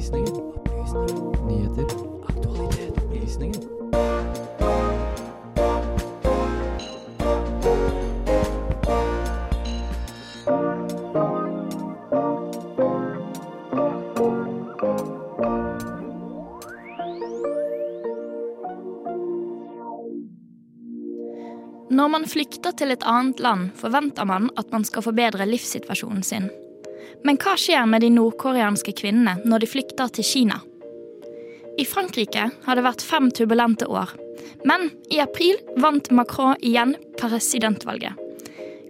Opplysningen. Opplysninger. Nyheter. Aktualitet. Opplysninger. Når man flykter til et annet land, forventer man at man skal forbedre livssituasjonen sin. Men hva skjer med de nordkoreanske kvinnene når de flykter til Kina? I Frankrike har det vært fem turbulente år. Men i april vant Macron igjen presidentvalget.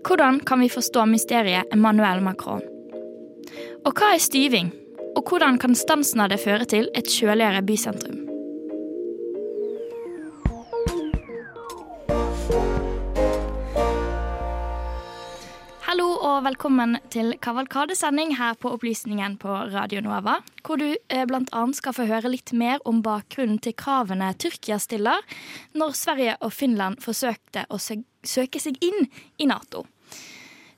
Hvordan kan vi forstå mysteriet Emmanuel Macron? Og hva er styving? Og hvordan kan stansen av det føre til et kjøligere bysentrum? Velkommen til kavalkadesending her på Opplysningen på Radio Nova. Hvor du eh, bl.a. skal få høre litt mer om bakgrunnen til kravene Tyrkia stiller når Sverige og Finland forsøkte å søke seg inn i Nato.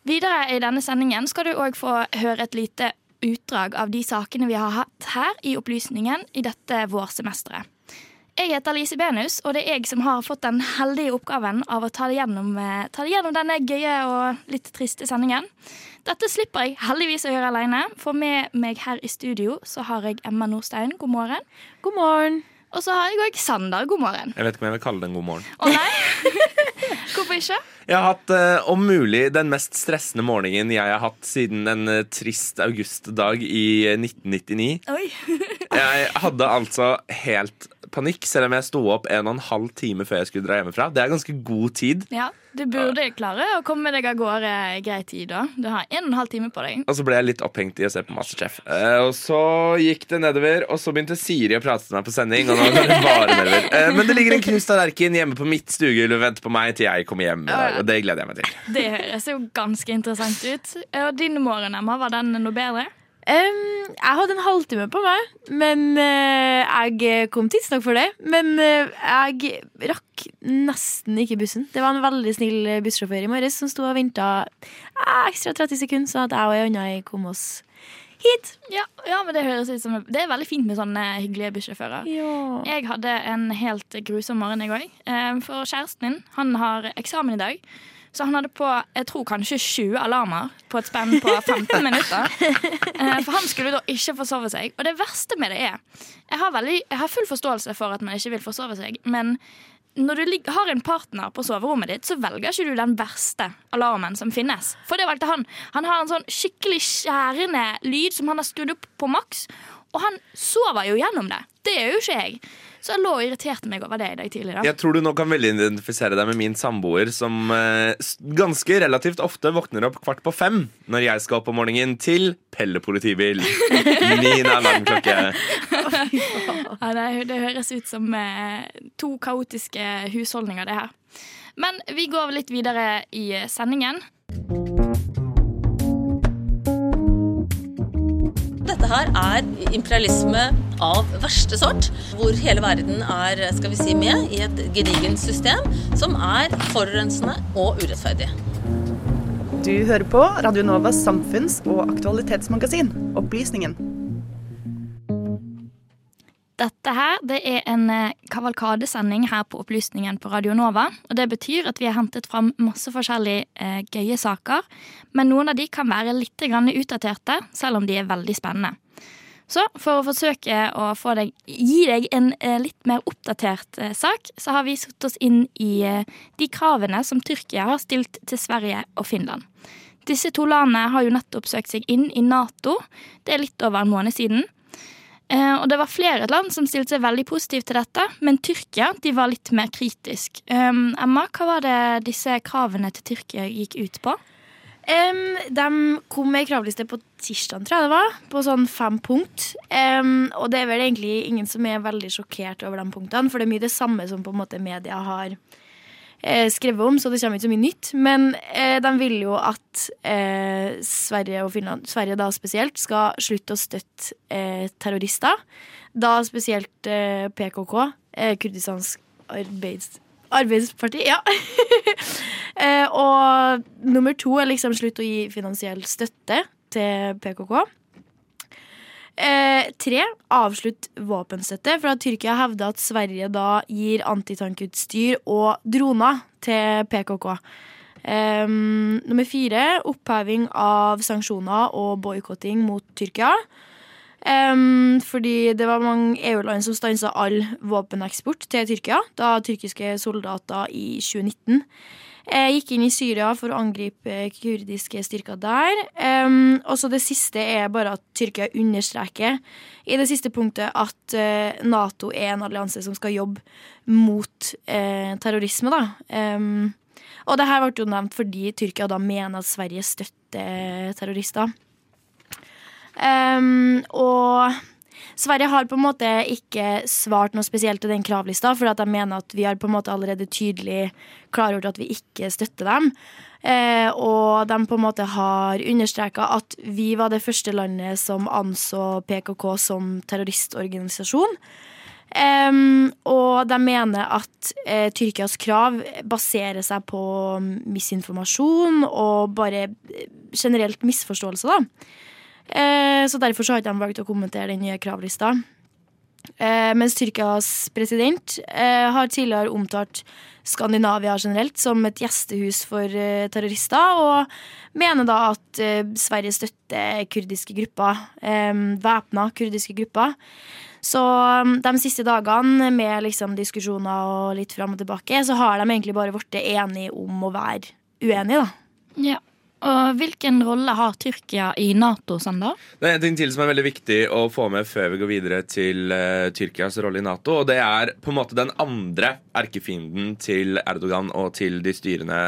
Videre i denne sendingen skal du òg få høre et lite utdrag av de sakene vi har hatt her i Opplysningen i dette vårsemesteret. Jeg heter Lise Benus, og det er jeg som har fått den heldige oppgaven av å ta det gjennom, eh, ta det gjennom denne gøye og litt triste sendingen. Dette slipper jeg heldigvis å gjøre alene, for med meg her i studio så har jeg Emma Nordstein. God morgen. God morgen. Og så har jeg òg Sander. God morgen. Jeg vet ikke om jeg vil kalle det en god morgen. Å nei? Hvorfor ikke? Jeg har hatt eh, om mulig den mest stressende morgenen jeg har hatt siden en eh, trist augustdag i eh, 1999. Oi. Jeg hadde altså helt panikk, selv om jeg sto opp en og en halv time før jeg skulle dra hjemmefra. Det er ganske god tid. Ja, du burde klare å komme deg av gårde i grei tid, da. Du har en og en halv time på deg. Og så ble jeg litt opphengt i å se på Masterchef. Eh, og så gikk det nedover, og så begynte Siri å prate til meg på sending. Og nå går det bare nedover. Eh, men det ligger en knust tallerken hjemme på mitt stuegulv og venter på meg til jeg kommer hjem. i dag, Og det gleder jeg meg til. Det høres jo ganske interessant ut. Og din morgen, Emma, var den noe bedre? Um, jeg hadde en halvtime på meg, men uh, jeg kom tidsnok for det. Men uh, jeg rakk nesten ikke bussen. Det var en veldig snill bussjåfør i morges som sto og venta ekstra 30 sekunder, så at jeg og ei anna kom oss hit. Ja, ja, men det høres ut som Det er veldig fint med sånne hyggelige bussjåfører. Ja. Jeg hadde en helt grusom morgen, jeg òg. For kjæresten min han har eksamen i dag. Så han hadde på jeg tror kanskje 20 alarmer på et spenn på 15 minutter. Eh, For han skulle da ikke forsove seg. Og det verste med det er Jeg har, veldig, jeg har full forståelse for at man ikke vil forsove seg, men når du har en partner på soverommet ditt, så velger ikke du den verste alarmen som finnes. For det valgte han. Han har en sånn skikkelig skjærende lyd som han har skrudd opp på maks, og han sover jo gjennom det. Det gjør jo ikke jeg. Så jeg lå og irriterte meg over det i dag tidlig. da Jeg tror du nå kan veldig identifisere deg med min samboer, som eh, ganske relativt ofte våkner opp kvart på fem når jeg skal opp om morgenen til Pelle politibil. Min alarmklokke. Ja, det, det høres ut som eh, to kaotiske husholdninger, det her. Men vi går litt videre i eh, sendingen. Her er imperialisme av verste sort, hvor hele verden er skal vi si, med i et gedigent system som er forurensende og urettferdig. Du hører på Radio Novas samfunns- og aktualitetsmagasin, Opplysningen. Dette her det er en eh, kavalkadesending her på Opplysningen på Radio Nova. og Det betyr at vi har hentet fram masse forskjellige eh, gøye saker. Men noen av de kan være litt grann utdaterte, selv om de er veldig spennende. Så for å forsøke å deg, gi deg en eh, litt mer oppdatert eh, sak, så har vi satt oss inn i eh, de kravene som Tyrkia har stilt til Sverige og Finland. Disse to landene har jo nettopp søkt seg inn i Nato. Det er litt over en måned siden. Og det var flere land som stilte seg veldig positivt til dette, men Tyrkia de var litt mer kritisk. Emma, hva var det disse kravene til Tyrkia gikk ut på? Em, de kom med kravliste på tirsdag, tror jeg det var, på sånn fem punkt. Um, og det er vel egentlig ingen som er veldig sjokkert over de punktene, for det er mye det samme som på en måte media har eh, skrevet om, så det kommer ikke så mye nytt. Men eh, de vil jo at eh, Sverige og Finland, Sverige da spesielt, skal slutte å støtte eh, terrorister. Da spesielt eh, PKK, eh, Kurdistans arbeids... Arbeidsparti, ja. eh, og nummer to er liksom slutt å gi finansiell støtte til PKK. Eh, tre, avslutt våpenstøtte. For at Tyrkia hevder at Sverige da gir antitankutstyr og droner til PKK. Eh, nummer fire, oppheving av sanksjoner og boikotting mot Tyrkia. Um, fordi det var mange EU-land som stansa all våpeneksport til Tyrkia da tyrkiske soldater i 2019 eh, gikk inn i Syria for å angripe kurdiske styrker der. Um, og så det siste er bare at Tyrkia understreker i det siste punktet at uh, Nato er en allianse som skal jobbe mot uh, terrorisme. da. Um, og det her ble jo nevnt fordi Tyrkia da mener at Sverige støtter terrorister. Um, og Sverige har på en måte ikke svart noe spesielt til den kravlista, for de mener at vi har på en måte allerede tydelig klargjort at vi ikke støtter dem. Eh, og de på en måte har understreka at vi var det første landet som anså PKK som terroristorganisasjon. Um, og de mener at eh, Tyrkias krav baserer seg på misinformasjon og bare eh, generelt misforståelse, da. Uh, så derfor så har ikke de valgt å kommentere den nye kravlista. Eh, mens Tyrkias president har tidligere omtalt Skandinavia generelt som et gjestehus for terrorister, og mener da at Sverige støtter kurdiske grupper, væpna kurdiske grupper. Så um, de siste dagene med liksom diskusjoner og litt fram og tilbake, så har de egentlig bare blitt enige om å være uenige, da. Ja. Og hvilken rolle har Tyrkia i Nato, Sander? Det er en ting til som er veldig viktig å få med før vi går videre til uh, Tyrkias rolle i Nato. Og det er på en måte den andre erkefienden til Erdogan og til de styrende,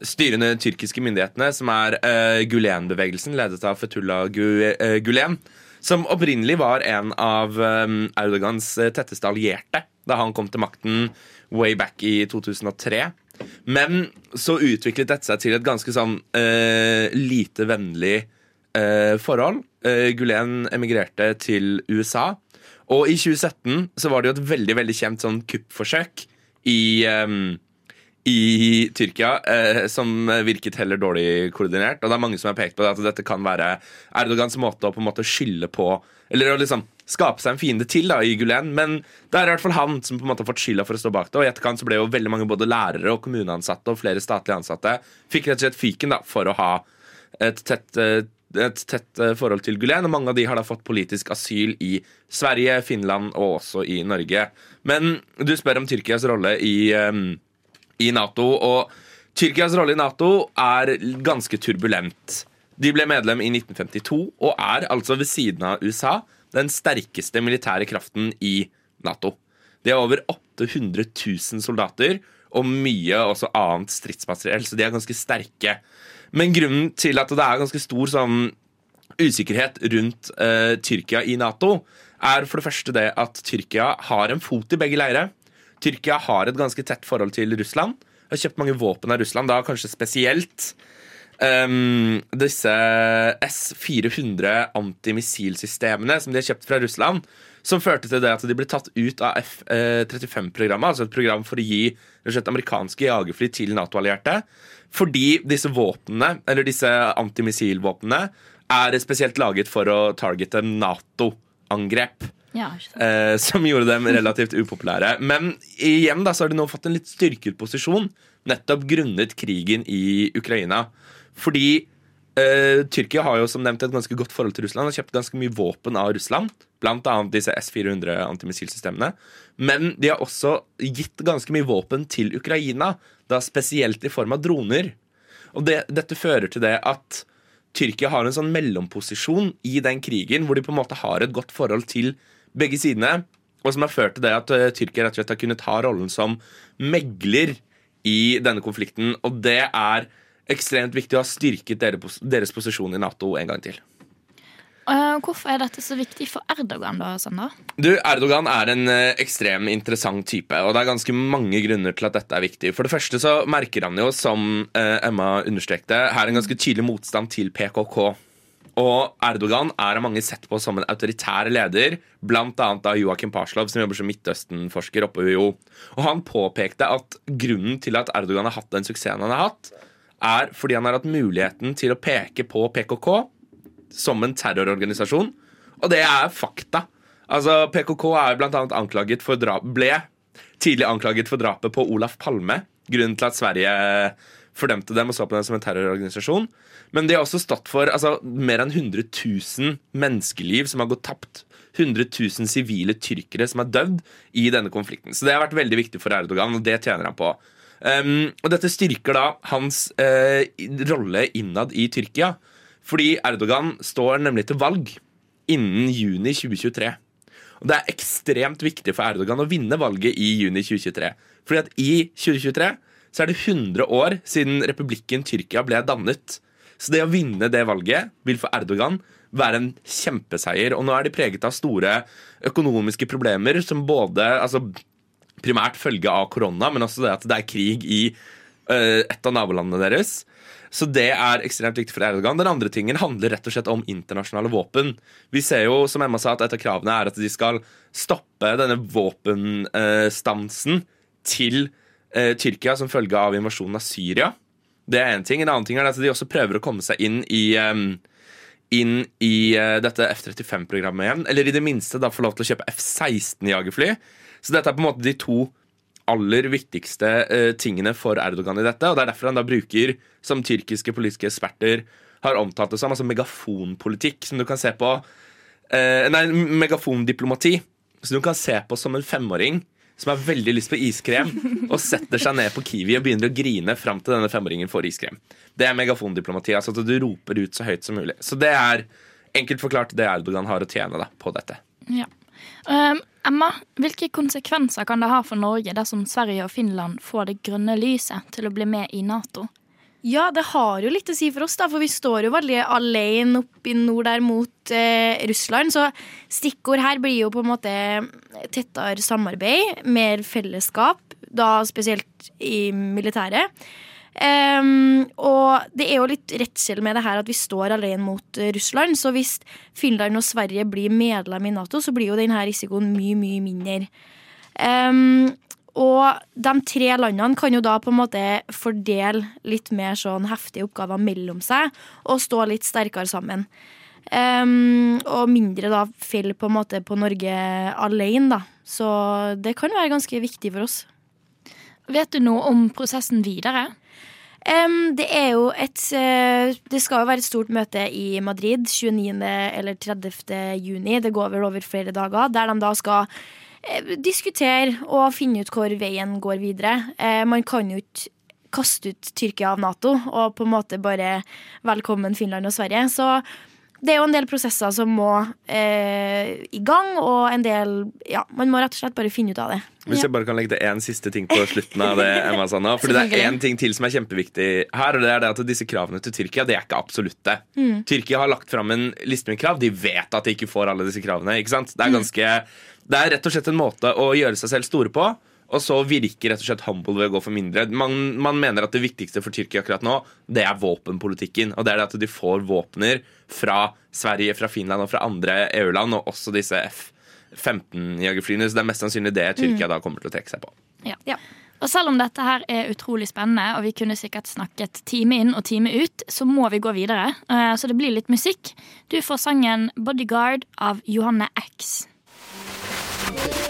styrende tyrkiske myndighetene, som er uh, Gulen-bevegelsen, ledet av Fetullah uh, Gulen som opprinnelig var en av um, Erdogans eh, tetteste allierte da han kom til makten way back i 2003. Men så utviklet dette seg til et ganske sånn uh, lite vennlig uh, forhold. Uh, Gulen emigrerte til USA. Og i 2017 så var det jo et veldig veldig kjent sånn kuppforsøk i um, i Tyrkia eh, som virket heller dårlig koordinert. Og det er mange som har pekt på det, at dette kan være Erdogans måte å på en måte skylde på Eller å liksom skape seg en fiende til da, i Gulen. Men det er i hvert fall han som på en måte har fått skylda for å stå bak det. Og i etterkant så ble jo veldig mange både lærere og kommuneansatte og flere statlige ansatte fikk rett og slett fyken da, for å ha et tett, eh, et tett eh, forhold til Gulen. Og mange av de har da fått politisk asyl i Sverige, Finland og også i Norge. Men du spør om Tyrkias rolle i um, i Nato. Og Tyrkias rolle i Nato er ganske turbulent. De ble medlem i 1952 og er altså ved siden av USA den sterkeste militære kraften i Nato. De har over 800 000 soldater og mye også annet stridsmateriell, så de er ganske sterke. Men grunnen til at det er ganske stor sånn usikkerhet rundt uh, Tyrkia i Nato, er for det første det at Tyrkia har en fot i begge leirer. Tyrkia har et ganske tett forhold til Russland. Har kjøpt mange våpen av Russland, da kanskje spesielt um, disse S-400 antimissilsystemene som de har kjøpt fra Russland. Som førte til det at de ble tatt ut av F-35-programmet, altså et program for å gi slett, amerikanske jagerfly til Nato-allierte. Fordi disse våpnene, eller disse antimissilvåpnene er spesielt laget for å targete Nato-angrep. Ja, eh, som gjorde dem relativt upopulære. Men igjen da, så har de nå fått en litt styrket posisjon, nettopp grunnet krigen i Ukraina. Fordi uh, Tyrkia har jo som nevnt et ganske godt forhold til Russland og kjøpt ganske mye våpen av Russland. Annet disse S-400 antimissilsystemene. Men de har også gitt ganske mye våpen til Ukraina, da spesielt i form av droner. Og det, dette fører til det at Tyrkia har en sånn mellomposisjon i den krigen, hvor de på en måte har et godt forhold til begge sidene. Og som har ført til det at uh, Tyrkia rett og slett har kunnet ta rollen som megler i denne konflikten. Og det er ekstremt viktig å ha styrket deres, posisjon i Nato en gang til. Uh, hvorfor er dette så viktig for Erdogan? da, Sander? Du, Erdogan er en uh, ekstrem interessant type, og det er ganske mange grunner til at dette er viktig. For det første så merker han jo, som uh, Emma understrekte, her en ganske tydelig motstand til PKK. Og Erdogan er av mange sett på som en autoritær leder, annet av Joakim Parslov, som jobber som Midtøsten-forsker oppe ved UiO. Og han påpekte at grunnen til at Erdogan har hatt den suksessen han har hatt, er fordi han har hatt muligheten til å peke på PKK som en terrororganisasjon, Og det er fakta. Altså, PKK er blant annet anklaget for drap, ble tidlig anklaget for drapet på Olaf Palme. Grunnen til at Sverige fordømte dem og så på dem som en terrororganisasjon. Men de har også stått for altså, mer enn 100 000 menneskeliv som har gått tapt. 100 000 sivile tyrkere som har dødd i denne konflikten. Så det har vært veldig viktig for Erdogan, og det tjener han på. Um, og dette styrker da hans uh, rolle innad i Tyrkia. Fordi Erdogan står nemlig til valg innen juni 2023. Og det er ekstremt viktig for Erdogan å vinne valget i juni 2023. Fordi at i 2023 så er det 100 år siden republikken Tyrkia ble dannet. Så det å vinne det valget vil for Erdogan være en kjempeseier. Og nå er de preget av store økonomiske problemer som både altså, primært følge av korona, men også det at det er krig i uh, et av nabolandene deres. Så det er ekstremt viktig for Erdogan. Den andre tingen handler rett og slett om internasjonale våpen. Vi ser jo, som Emma sa, at et av kravene er at de skal stoppe denne våpenstansen til eh, Tyrkia som følge av invasjonen av Syria. Det er én ting. En annen ting er at de også prøver å komme seg inn i um, inn i uh, dette F-35-programmet igjen. Eller i det minste da få lov til å kjøpe F-16-jagerfly. Så dette er på en måte de to aller viktigste uh, tingene for Erdogan i dette. Og det er derfor han da bruker, som tyrkiske politiske eksperter har omtalt det som, altså megafonpolitikk, som du kan se på uh, Nei, megafondiplomati. Som du kan se på som en femåring som har veldig lyst på iskrem, og setter seg ned på Kiwi og begynner å grine fram til denne femåringen får iskrem. Det er megafondiplomati. altså at Du roper ut så høyt som mulig. Så det er enkelt forklart det Erdogan har å tjene da, på dette. Ja. Um, Emma, hvilke konsekvenser kan det ha for Norge dersom Sverige og Finland får det grønne lyset til å bli med i Nato? Ja, det har jo litt å si for oss, da, for vi står jo veldig alene oppe i nord der mot eh, Russland. Så stikkord her blir jo på en måte tettere samarbeid, mer fellesskap, da spesielt i militæret. Um, og det er jo litt redsel med det her at vi står alene mot Russland. Så hvis Finland og Sverige blir medlem i Nato, så blir jo denne risikoen mye, mye mindre. Um, og de tre landene kan jo da på en måte fordele litt mer sånn heftige oppgaver mellom seg og stå litt sterkere sammen. Um, og mindre da faller på en måte på Norge alene, da. Så det kan være ganske viktig for oss. Vet du noe om prosessen videre? Um, det er jo et uh, Det skal jo være et stort møte i Madrid 29. eller 30. juni. Det går vel over flere dager. Der de da skal diskutere og finne ut hvor veien går videre. Uh, man kan jo ikke kaste ut Tyrkia av Nato og på en måte bare velkommen Finland og Sverige. Så det er jo en del prosesser som må eh, i gang, og en del Ja, man må rett og slett bare finne ut av det. Hvis jeg bare kan legge til én siste ting på slutten av det Emma Sanna, for Fordi det er én ting til som er kjempeviktig her, og det er det at disse kravene til Tyrkia det er ikke absolutte. Mm. Tyrkia har lagt fram en liste med krav. De vet at de ikke får alle disse kravene. ikke sant? Det er, ganske, det er rett og slett en måte å gjøre seg selv store på. Og så virker rett og slett humble ved å gå for mindre. Man, man, mener at det viktigste for Tyrkia akkurat nå, det er våpenpolitikken. Og det er det at de får våpner fra Sverige, fra Finland og fra andre EU-land, og også disse F-15-jagerflyene. Så det er mest sannsynlig det Tyrkia mm. da kommer til å trekke seg på. Ja. ja. Og selv om dette her er utrolig spennende, og vi kunne sikkert snakket time inn og time ut, så må vi gå videre. Eh, så det blir litt musikk. Du får sangen 'Bodyguard' av Johanne X.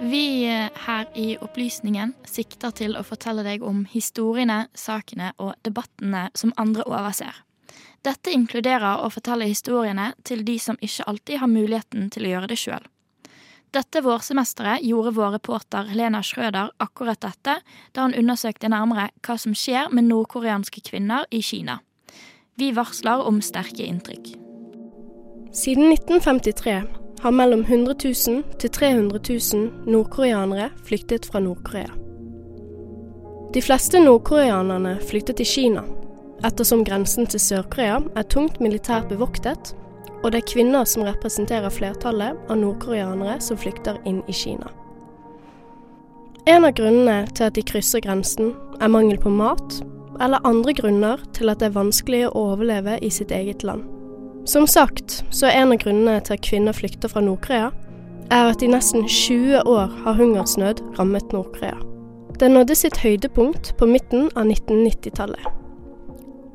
Vi her i Opplysningen sikter til å fortelle deg om historiene, sakene og debattene som andre overser. Dette inkluderer å fortelle historiene til de som ikke alltid har muligheten til å gjøre det sjøl. Dette vårsemesteret gjorde vår reporter Helena Schrøder akkurat dette da han undersøkte nærmere hva som skjer med nordkoreanske kvinner i Kina. Vi varsler om sterke inntrykk. Siden 1953 har mellom 100 000 til 300 000 nordkoreanere flyktet fra Nord-Korea. De fleste nordkoreanerne flyktet til Kina, ettersom grensen til Sør-Korea er tungt militært bevoktet, og det er kvinner som representerer flertallet av nordkoreanere som flykter inn i Kina. En av grunnene til at de krysser grensen, er mangel på mat, eller andre grunner til at det er vanskelig å overleve i sitt eget land. Som sagt, så er en av grunnene til at kvinner flykter fra Nord-Korea, er at i nesten 20 år har hungersnød rammet Nord-Korea. Den nådde sitt høydepunkt på midten av 1990-tallet.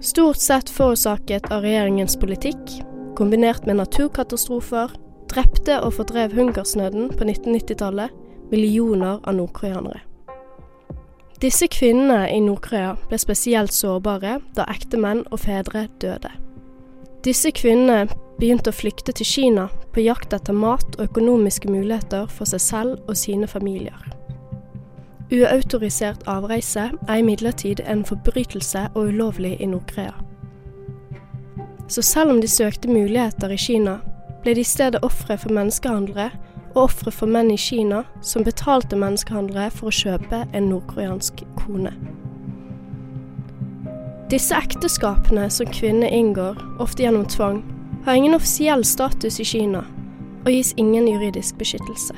Stort sett forårsaket av regjeringens politikk, kombinert med naturkatastrofer, drepte og fordrev hungersnøden på 1990-tallet millioner av nordkoreanere. Disse kvinnene i Nord-Korea ble spesielt sårbare da ektemenn og fedre døde. Disse kvinnene begynte å flykte til Kina på jakt etter mat og økonomiske muligheter for seg selv og sine familier. Uautorisert avreise er imidlertid en forbrytelse og ulovlig i Nord-Korea. Så selv om de søkte muligheter i Kina, ble de i stedet ofre for menneskehandlere og ofre for menn i Kina som betalte menneskehandlere for å kjøpe en nordkoreansk kone. Disse ekteskapene som kvinner inngår, ofte gjennom tvang, har ingen offisiell status i Kina og gis ingen juridisk beskyttelse.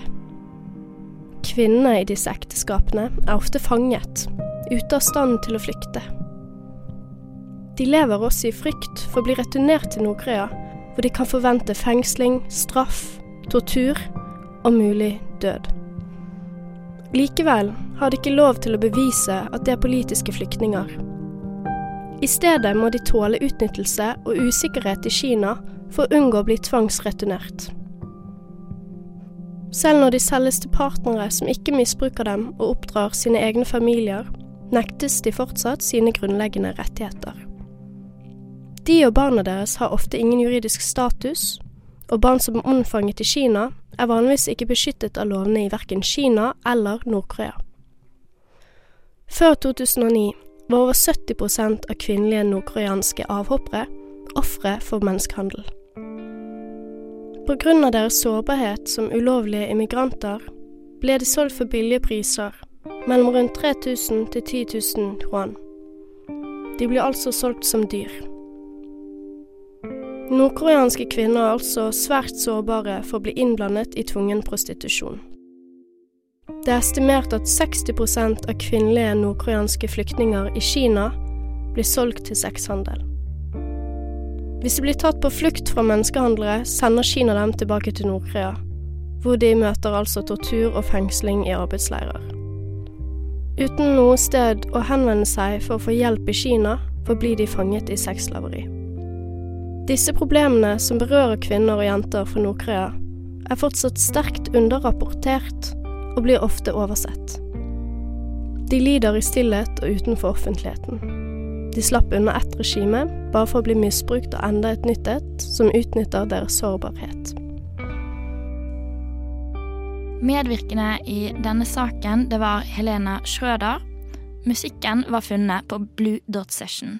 Kvinnene i disse ekteskapene er ofte fanget, ute av stand til å flykte. De lever også i frykt for å bli returnert til Nord-Korea, hvor de kan forvente fengsling, straff, tortur og mulig død. Likevel har de ikke lov til å bevise at de er politiske flyktninger. I stedet må de tåle utnyttelse og usikkerhet i Kina for å unngå å bli tvangsreturnert. Selv når de selges til partnere som ikke misbruker dem og oppdrar sine egne familier, nektes de fortsatt sine grunnleggende rettigheter. De og barna deres har ofte ingen juridisk status, og barn som er omfanget i Kina, er vanligvis ikke beskyttet av lovene i verken Kina eller Nord-Korea. Før 2009 var over 70% av kvinnelige nordkoreanske avhoppere ofre for menneskehandel. Pga. deres sårbarhet som ulovlige immigranter ble de solgt for billige priser, mellom rundt 3000 til 10 000 yuan. De ble altså solgt som dyr. Nordkoreanske kvinner er altså svært sårbare for å bli innblandet i tvungen prostitusjon. Det er estimert at 60% av kvinnelige nordkoreanske flyktninger i Kina blir solgt til sexhandel. Hvis de blir tatt på flukt fra menneskehandlere, sender Kina dem tilbake til Nord-Korea, hvor de møter altså tortur og fengsling i arbeidsleirer. Uten noe sted å henvende seg for å få hjelp i Kina, forblir de fanget i sexslaveri. Disse problemene som berører kvinner og jenter fra Nord-Korea, er fortsatt sterkt underrapportert og blir ofte oversett. De lider i stillhet og utenfor offentligheten. De slapp unna ett regime bare for å bli misbrukt av enda et nytt et som utnytter deres sårbarhet. Medvirkende i denne saken det var Helena Schrøder. Musikken var funnet på Blue Dot Session.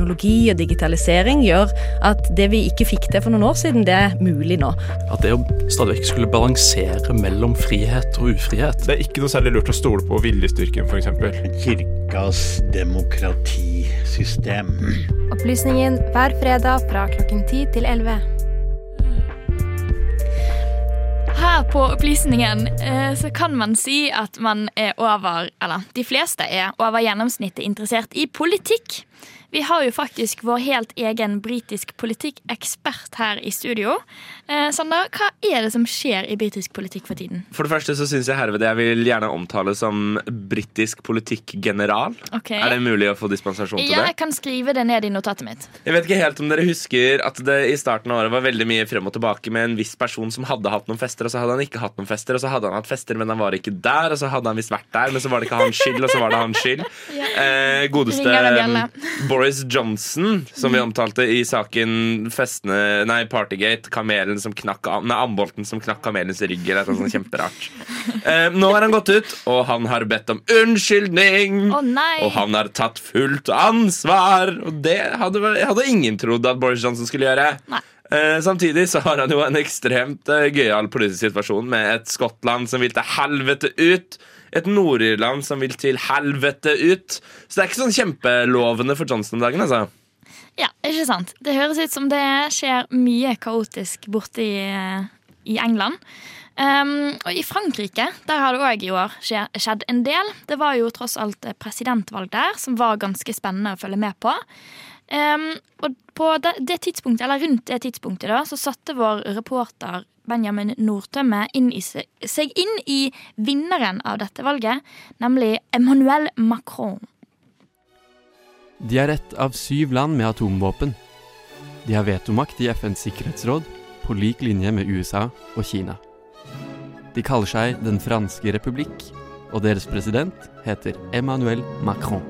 Teknologi og digitalisering gjør at det vi ikke fikk til for noen år siden, det er mulig nå. At det å stadig vekk skulle balansere mellom frihet og ufrihet Det er ikke noe særlig lurt å stole på viljestyrken, f.eks. Kirkas demokratisystem. Opplysningen hver fredag fra klokken 10 til 11. Her på Opplysningen eh, så kan man si at man er over Eller de fleste er over gjennomsnittet interessert i politikk. Vi har jo faktisk vår helt egen britisk politikkekspert her i studio. Eh, Sander, hva er det som skjer i britisk politikk for tiden? For det første så syns jeg herved jeg vil gjerne omtale som britisk politikkgeneral. Okay. Er det mulig å få dispensasjon til Ja, det? jeg kan skrive det ned i notatet mitt. Jeg vet ikke helt om dere husker at det i starten av året var veldig mye frem og tilbake med en viss person som hadde hatt noen fester, og så hadde han ikke hatt noen fester, og så hadde han hatt fester, men han var ikke der, og så hadde han visst vært der, men så var det ikke hans skyld, og så var det hans skyld. Eh, godeste bjelle. Boris Johnson, som vi omtalte i saken festene, nei, Partygate, kamelen som knakk Nei, ambolten som knakk kamelens rygg, eller noe sånt kjemperart. Eh, nå har han gått ut, og han har bedt om unnskyldning. Oh! Og han har tatt fullt ansvar. Og det hadde, hadde ingen trodd at Boris Johnson skulle gjøre. Eh, samtidig så har han jo en ekstremt eh, gøyal politisk situasjon med et Skottland som vil til helvete ut. Et Nord-Irland som vil til helvete ut. Så det er ikke sånn kjempelovende for Johnson om dagen. altså Ja, ikke sant? Det høres ut som det skjer mye kaotisk borte i, i England. Um, og I Frankrike der har det òg i år skjedd en del. Det var jo tross alt presidentvalg der, som var ganske spennende å følge med på. Um, og på det, det, tidspunktet, eller Rundt det tidspunktet da, så satte vår reporter Benjamin Nordtømme inn i, seg inn i vinneren av dette valget, nemlig Emmanuel Macron. De er ett av syv land med atomvåpen. De har vetomakt i FNs sikkerhetsråd, på lik linje med USA og Kina. De kaller seg Den franske republikk, og deres president heter Emmanuel Macron.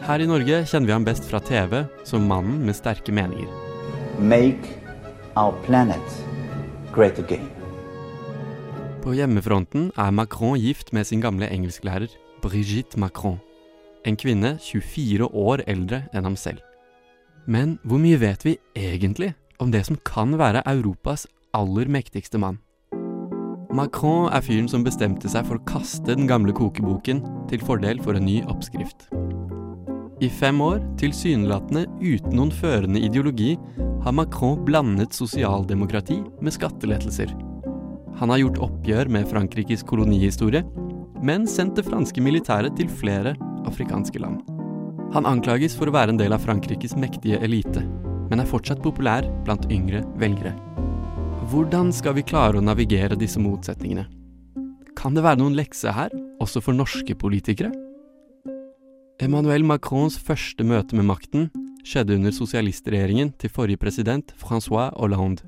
Her i Norge kjenner vi ham best fra TV som mannen med sterke meninger. Make our planet great again. På hjemmefronten er Macron gift med sin gamle engelsklærer Brigitte Macron. En kvinne 24 år eldre enn ham selv. Men hvor mye vet vi egentlig om det som kan være Europas aller mektigste mann? Macron er fyren som bestemte seg for å kaste den gamle kokeboken til fordel for en ny oppskrift. I fem år, tilsynelatende uten noen førende ideologi, har Macron blandet sosialdemokrati med skattelettelser. Han har gjort oppgjør med Frankrikes kolonihistorie, men sendt det franske militæret til flere afrikanske land. Han anklages for å være en del av Frankrikes mektige elite, men er fortsatt populær blant yngre velgere. Hvordan skal vi klare å navigere disse motsetningene? Kan det være noen lekse her, også for norske politikere? Emmanuel Macrons første møte med makten skjedde under sosialistregjeringen til forrige president Francois Hollande.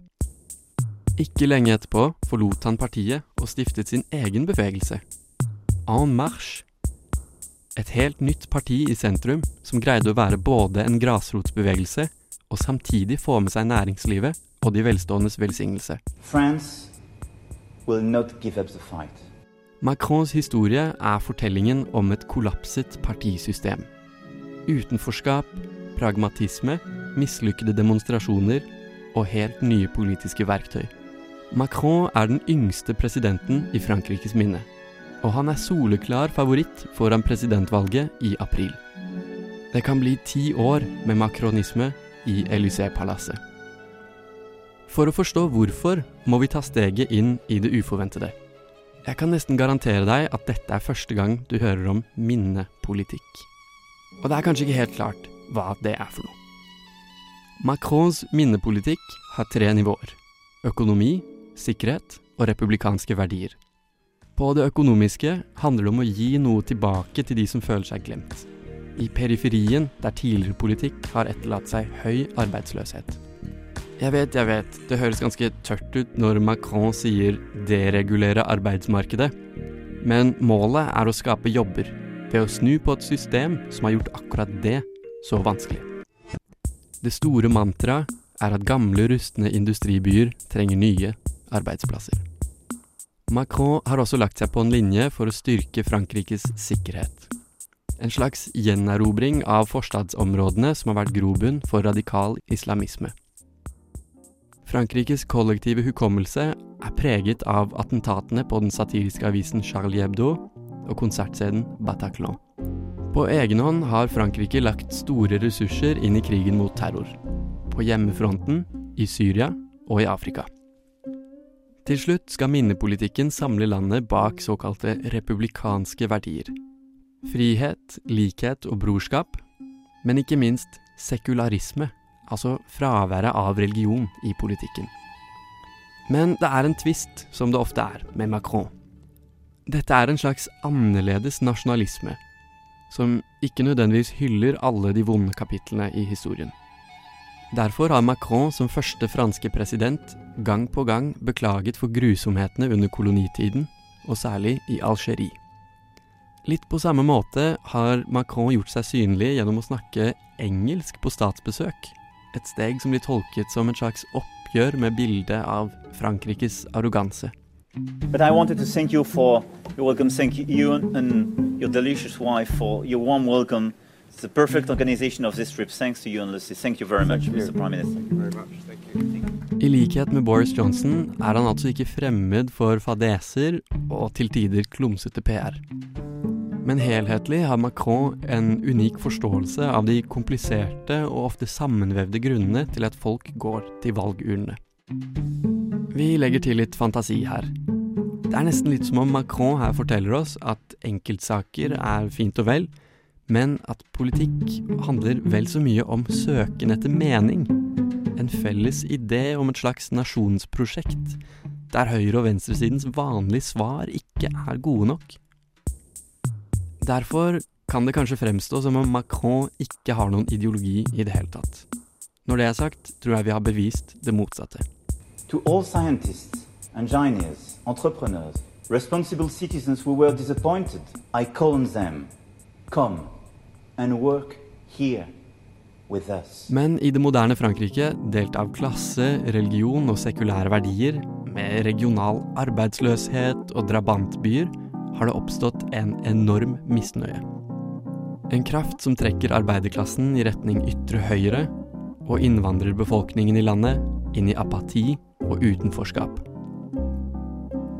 Ikke lenge etterpå forlot han partiet og stiftet sin egen bevegelse, En Marche. Et helt nytt parti i sentrum som greide å være både en grasrotsbevegelse og samtidig få med seg næringslivet og de velståendes velsignelse. Macrons historie er fortellingen om et kollapset partisystem. Utenforskap, pragmatisme, mislykkede demonstrasjoner og helt nye politiske verktøy. Macron er den yngste presidenten i Frankrikes minne, og han er soleklar favoritt foran presidentvalget i april. Det kan bli ti år med makronisme i Élysée-palasset. For å forstå hvorfor må vi ta steget inn i det uforventede. Jeg kan nesten garantere deg at dette er første gang du hører om minnepolitikk. Og det er kanskje ikke helt klart hva det er for noe. Macrons minnepolitikk har tre nivåer. Økonomi, sikkerhet og republikanske verdier. På det økonomiske handler det om å gi noe tilbake til de som føler seg glemt i periferien der tidligere politikk har etterlatt seg høy arbeidsløshet. Jeg vet, jeg vet, det høres ganske tørt ut når Macron sier 'deregulere arbeidsmarkedet', men målet er å skape jobber ved å snu på et system som har gjort akkurat det så vanskelig. Det store mantraet er at gamle, rustne industribyer trenger nye arbeidsplasser. Macron har også lagt seg på en linje for å styrke Frankrikes sikkerhet. En slags gjenerobring av forstadsområdene som har vært grobunn for radikal islamisme. Frankrikes kollektive hukommelse er preget av attentatene på den satiriske avisen Charlie Hebdo og konsertscenen Bataclan. På egen hånd har Frankrike lagt store ressurser inn i krigen mot terror. På hjemmefronten, i Syria og i Afrika. Til slutt skal minnepolitikken samle landet bak såkalte republikanske verdier. Frihet, likhet og brorskap, men ikke minst sekularisme, altså fraværet av religion i politikken. Men det er en tvist, som det ofte er, med Macron. Dette er en slags annerledes nasjonalisme, som ikke nødvendigvis hyller alle de vonde kapitlene i historien. Derfor har Macron som første franske president gang på gang beklaget for grusomhetene under kolonitiden, og særlig i Algerie. Litt på samme måte har Macron gjort seg synlig gjennom å snakke engelsk på statsbesøk. Et steg som blir tolket som en slags oppgjør med bildet av Frankrikes arroganse. But I wanted to thank you for your welcome. Thank you and your delicious wife for your warm welcome. It's the perfect organization of this trip. Thanks to you and Lucy. Thank you very much, Mr. Prime Minister. Thank you very much. Thank you. I likhet med Boris Johnson er han altså ikke fremmed for fadeser og til tider klumsete PR. Men helhetlig har Macron en unik forståelse av de kompliserte og ofte sammenvevde grunnene til at folk går til valgurnene. Vi legger til litt fantasi her. Det er nesten litt som om Macron her forteller oss at enkeltsaker er fint og vel, men at politikk handler vel så mye om søken etter mening. En felles idé om et slags nasjonsprosjekt, der høyre- og venstresidens vanlige svar ikke er gode nok. Derfor kan det kanskje fremstå som om Macron ikke har noen ideologi i det hele tatt. Når det er sagt, tror jeg vi har bevist det motsatte. To all scientists, engineers, entrepreneurs, responsible citizens who were disappointed, I call on them come and work here with us. Men i det moderne Frankrike, delt av klasse, religion og sekulære verdier, med regional arbeidsløshet og drabantbyer, har det oppstått en enorm misnøye. En kraft som trekker arbeiderklassen i retning ytre høyre, og innvandrerbefolkningen i landet inn i apati og utenforskap.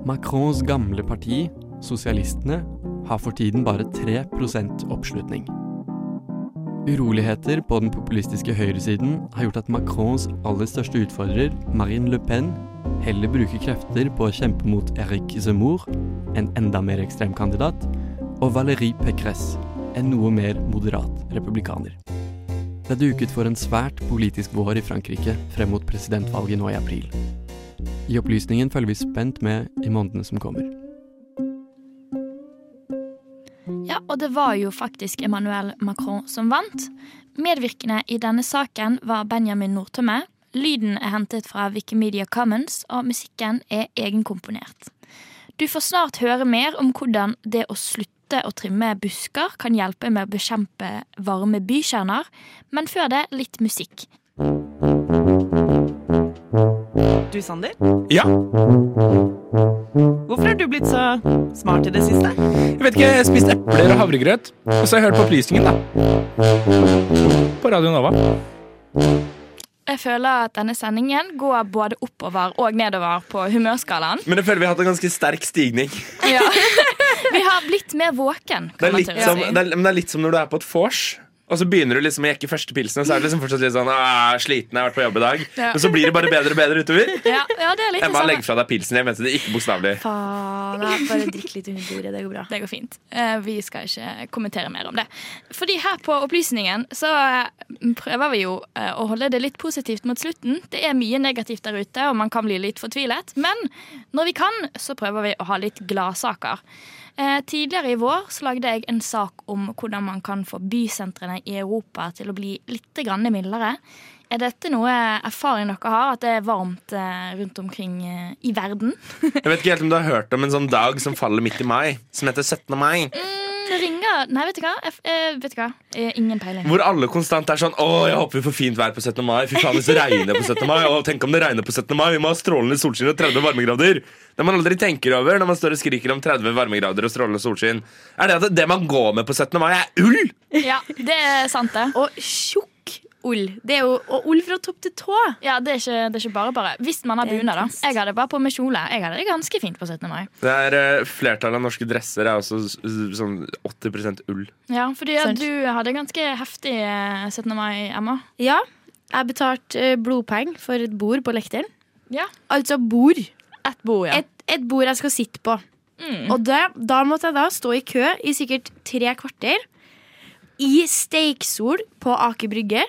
Macrons gamle parti, Sosialistene, har for tiden bare 3% oppslutning. Uroligheter på den populistiske høyresiden har gjort at Macrons aller største utfordrer, Marine Le Pen, heller bruker krefter på å kjempe mot Eric Zemmour, en enda mer ekstrem kandidat, og Valérie Pécresse, en noe mer moderat republikaner. Det er duket for en svært politisk vår i Frankrike frem mot presidentvalget nå i april. I opplysningen følger vi spent med i månedene som kommer. Og det var jo faktisk Emmanuel Macron som vant. Medvirkende i denne saken var Benjamin Nordtømme. Lyden er hentet fra Wikimedia Commons, og musikken er egenkomponert. Du får snart høre mer om hvordan det å slutte å trimme busker kan hjelpe med å bekjempe varme bykjerner, men før det litt musikk. Du, Sander? Ja? Hvorfor har du blitt så smart i det siste? Jeg vet ikke, jeg spiste epler og havregrøt. Og så har jeg hørt på opplysningen, da. På Radio Nova. Jeg føler at denne sendingen går både oppover og nedover på humørskalaen. Men jeg føler vi har hatt en ganske sterk stigning. Ja. Vi har blitt mer våken, Det er, kan man litt som, det, er, men det er litt som når du er på et vors. Og så begynner du liksom å jekke første pilsen, og så er du liksom fortsatt litt sånn ah, sliten, jeg har vært på jobb i dag. Ja. Men så blir det bare bedre og bedre utover. Ja, ja, det er litt Emma, legg fra deg pilsen. Jeg mente det ikke bokstavelig. Bare drikk litt under bordet. Det går bra. Det går fint. Eh, Vi skal ikke kommentere mer om det. Fordi her på Opplysningen så eh, prøver vi jo eh, å holde det litt positivt mot slutten. Det er mye negativt der ute, og man kan bli litt fortvilet. Men når vi kan, så prøver vi å ha litt gladsaker. Eh, tidligere i vår så lagde jeg en sak om hvordan man kan få bysentrene i Europa til å bli litt mildere. Er dette noe erfaring dere har, at det er varmt eh, rundt omkring eh, i verden? Jeg vet ikke helt om du har hørt om en sånn dag som faller midt i mai, som heter 17. mai. Det ringer Nei, vet du hva? Jeg, eh, vet du hva? Eh, ingen peiling. Hvor alle konstant er sånn Å, jeg håper vi får fint vær på 17. mai. Fy faen, hvis det regner på 17. mai. Å, tenk om det regner på 17. mai. Vi må ha strålende solskinn og 30 varmegrader. Det man aldri tenker over når man står og skriker om 30 varmegrader og strålende solskinn, er det at det man går med på 17. mai, er ull! Ja, det er sant, det. Og tjukk ull. Det er jo og ull fra topp til tå. Ja, det er ikke, det er ikke bare bare. Hvis man har bunad, da. Jeg hadde bare på meg kjole. Jeg hadde det ganske fint på 17. mai. Det er eh, Flertallet av norske dresser er også s- s- sånn 80 ull. Ja, fordi ja, Sant. du hadde ganske heftig eh, 17. mai, Emma. Ja, jeg betalte eh, blodpenger for et bord på lekteren. Ja. Altså bord. Et bord, ja. Et, et bord jeg skal sitte på. Mm. Og det, da måtte jeg da stå i kø i sikkert tre kvarter. I steiksol på Aker Brygge.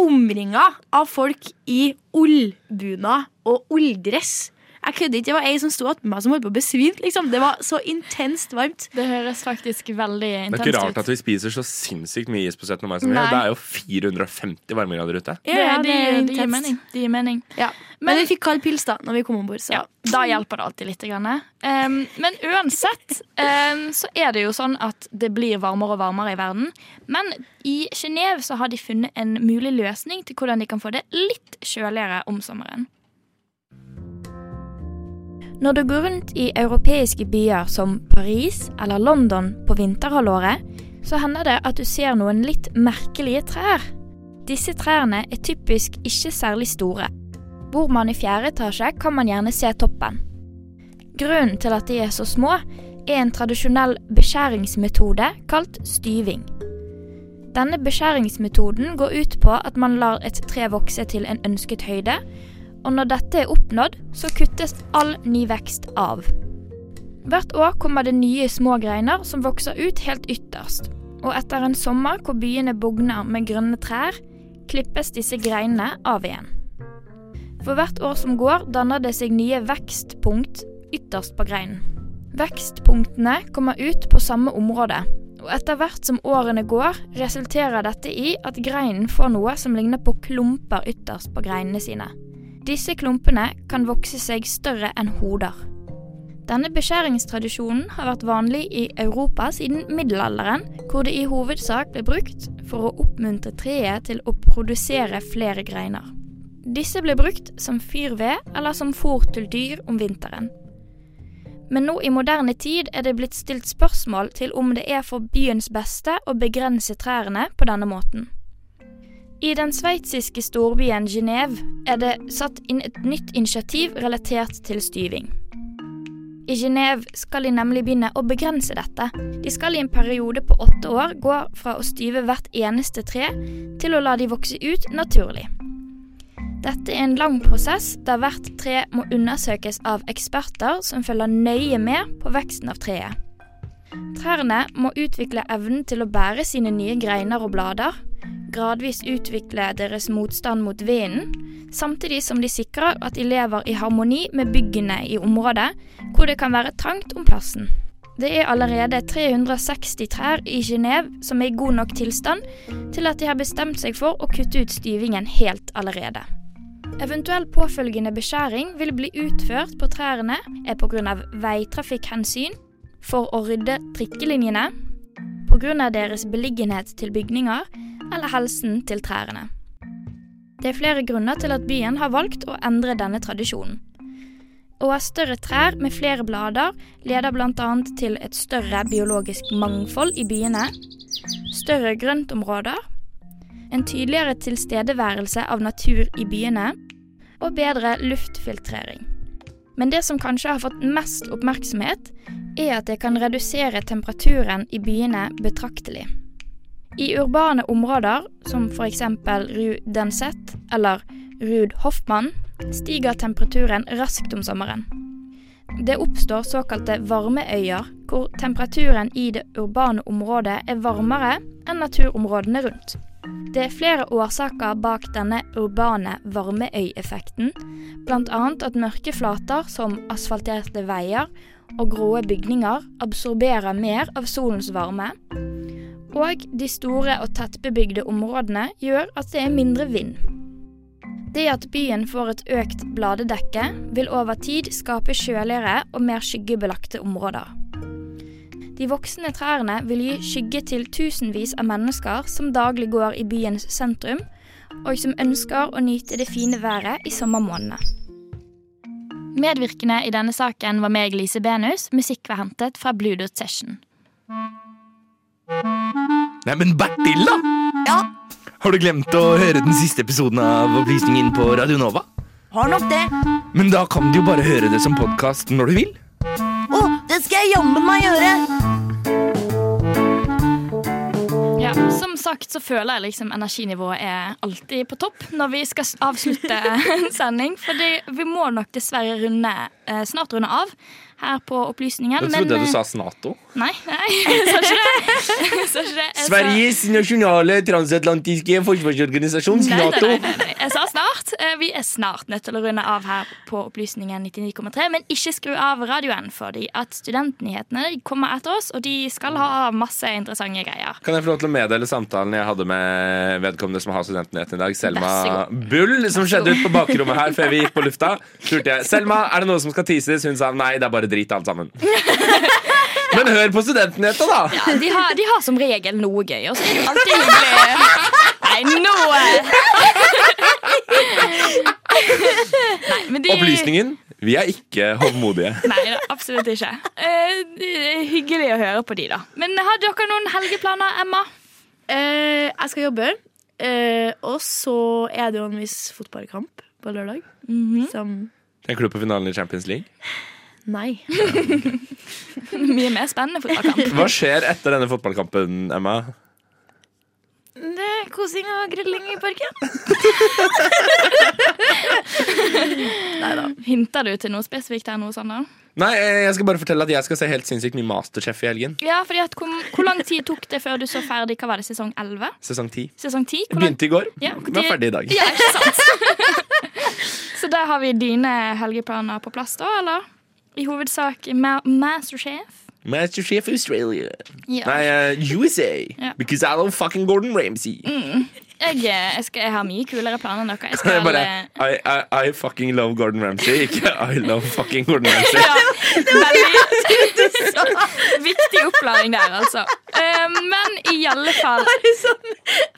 Omringa av folk i ullbunad og ulldress. Jeg kødder ikke. Det var ei som sto attmed meg som holdt på å besvime. Liksom. Det var så intenst varmt. Det høres faktisk veldig intenst ut. Det er ikke ikke ut. rart at vi spiser så sinnssykt mye is på 17. mai. som vi gjør. Det er jo 450 varmegrader ute. Det, Ja, det, det er de gir mening. Det gir mening. Ja. Men, vi fikk kald pils da når vi kom om bord. Ja, da hjelper det alltid litt. Grann. Um, men uansett um, så er det jo sånn at det blir varmere og varmere i verden. Men i Genéve så har de funnet en mulig løsning til hvordan de kan få det litt kjøligere om sommeren. Når du går rundt i europeiske byer som Paris eller London på vinterhalvåret, så hender det at du ser noen litt merkelige trær. Disse trærne er typisk ikke særlig store. Bor man i fjerde etasje, kan man gjerne se toppen. Grunnen til at de er så små, er en tradisjonell beskjæringsmetode kalt styving. Denne beskjæringsmetoden går ut på at man lar et tre vokse til en ønsket høyde, og når dette er oppnådd, så kuttes all ny vekst av. Hvert år kommer det nye små greiner som vokser ut helt ytterst, og etter en sommer hvor byene bugner med grønne trær, klippes disse greinene av igjen. For hvert år som går, danner det seg nye vekstpunkt ytterst på greinen. Vekstpunktene kommer ut på samme område, og etter hvert som årene går, resulterer dette i at greinen får noe som ligner på klumper ytterst på greinene sine. Disse klumpene kan vokse seg større enn hoder. Denne beskjæringstradisjonen har vært vanlig i Europa siden middelalderen, hvor det i hovedsak ble brukt for å oppmuntre treet til å produsere flere greiner. Disse ble brukt som fyrved eller som fôr til dyr om vinteren. Men nå i moderne tid er det blitt stilt spørsmål til om det er for byens beste å begrense trærne på denne måten. I den sveitsiske storbyen Genéve er det satt inn et nytt initiativ relatert til styving. I Genéve skal de nemlig begynne å begrense dette. De skal i en periode på åtte år gå fra å styve hvert eneste tre til å la de vokse ut naturlig. Dette er en lang prosess der hvert tre må undersøkes av eksperter som følger nøye med på veksten av treet. Trærne må utvikle evnen til å bære sine nye greiner og blader, gradvis utvikle deres motstand mot vinden, samtidig som de sikrer at de lever i harmoni med byggene i området hvor det kan være trangt om plassen. Det er allerede 360 trær i Genéve som er i god nok tilstand til at de har bestemt seg for å kutte ut styvingen helt allerede. Eventuell påfølgende beskjæring vil bli utført på trærne er pga. veitrafikkhensyn, for å rydde trikkelinjene, pga. deres beliggenhet til bygninger eller helsen til trærne. Det er flere grunner til at byen har valgt å endre denne tradisjonen. Å ha større trær med flere blader leder bl.a. til et større biologisk mangfold i byene, større grøntområder, en tydeligere tilstedeværelse av natur i byene og bedre luftfiltrering. Men det som kanskje har fått mest oppmerksomhet, er at det kan redusere temperaturen i byene betraktelig. I urbane områder, som f.eks. Rue Denset eller Ruud Hoffmann, stiger temperaturen raskt om sommeren. Det oppstår såkalte varmeøyer, hvor temperaturen i det urbane området er varmere enn naturområdene rundt. Det er flere årsaker bak denne urbane varmeøyeffekten, bl.a. at mørke flater som asfalterte veier og gråe bygninger absorberer mer av solens varme, og de store og tettbebygde områdene gjør at det er mindre vind. Det at byen får et økt bladedekke, vil over tid skape kjøligere og mer skyggebelagte områder. De voksne trærne vil gi skygge til tusenvis av mennesker som daglig går i byens sentrum, og som ønsker å nyte det fine været i sommermånedene. Medvirkende i denne saken var meg, Lise Benus. Musikk var hentet fra Blue Dot Session. Neimen, Bertil, da! Ja? Har du glemt å høre den siste episoden av Opplysningen på Radio Nova? Har nok det. Men da kan du jo bare høre det som podkast når du vil. Å, det skal jeg jammen meg gjøre! Ja, Som sagt så føler jeg liksom energinivået er alltid på topp når vi skal avslutte en sending. For vi må nok dessverre runde, eh, snart runde av her på Opplysningen. Jeg trodde men, du eh, sa Snato. Nei, nei, jeg sa ikke det. Jeg sa ikke det. Sveriges nasjonale transatlantiske forsvarsorganisasjon, Snato. nei, nei, nei, nei. Jeg sa. Eh, Vi er snart nødt til å runde av her på Opplysningen 99,3. Men ikke skru av radioen, fordi at studentnyhetene kommer etter oss, og de skal ha masse interessante greier. Kan jeg få lov til å meddele samtalen jeg hadde med vedkommende som har studentnyhetene i dag? Selma. Bull, som skjedde ut på bakrommet her før vi gikk på lufta. Spurte jeg Selma, er det noe som skal tises? Hun sa nei, det er bare drit alt sammen. Men hør på studentnyhetene, da! Ja, de har, de har som regel noe gøy, og så er det alltid hyggelig. Nei, nå Nei, de Opplysningen. Vi er ikke hovmodige. Nei, da, absolutt ikke. Eh, hyggelig å høre på de, da. Men har dere noen helgeplaner, Emma? Eh, jeg skal jobbe, eh, og så er det jo en viss fotballkamp på lørdag. Som Tenker du på finalen i Champions League? Nei. Mye mer spennende fotballkamp. Hva skjer etter denne fotballkampen, Emma? Det er kosing og grilling i parken. Hinter du til noe spesifikt her nå, Sander? Nei, eh, jeg skal bare fortelle at jeg skal se helt sinnssykt mye Masterchef i helgen. Ja, fordi at hvor, hvor lang tid tok det før du så ferdig? Hva var det, sesong 11? Sesong 10. Sesong 10? Hvor lang- Begynte i går. Ja, Vi er ferdig i dag. Ja, ikke sant? så der har vi dine helgeplaner på plass, da, eller? I hovedsak ma Masterchef. Masterchef Australia. Ja. Nei, eh, USA. Ja. Because I love fucking Gordon Ramsay. Mm. Jeg, jeg, skal, jeg har mye kulere planer enn dere. Jeg skal, bare, eh, I, I, I fucking love Gordon Ramsay, ikke I love fucking Gordon Ramsay. Det var Veldig viktig oppklaring der, altså. Eh, men i alle fall Bare sånn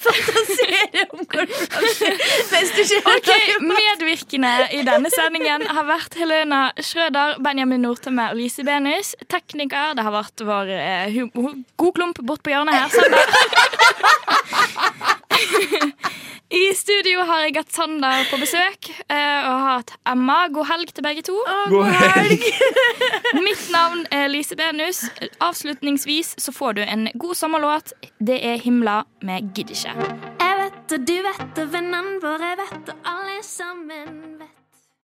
fantasere om Gordon Ramsay mens du ser Ok, Medvirkende i denne sendingen har vært Helena Schrøder, Benjamin Nordtømme og Lise Benus. Tekniker det har vært vår eh, god klump bort på hjørnet her. Sander. I studio har jeg hatt Sander på besøk eh, og har hatt Emma. God helg til begge to. God helg. Mitt navn er Lise Benus. Avslutningsvis så får du en god sommerlåt. Det er 'Himla' med 'Gidd ikke'. Jeg vet og du vet og vennene våre vet og alle sammen vet.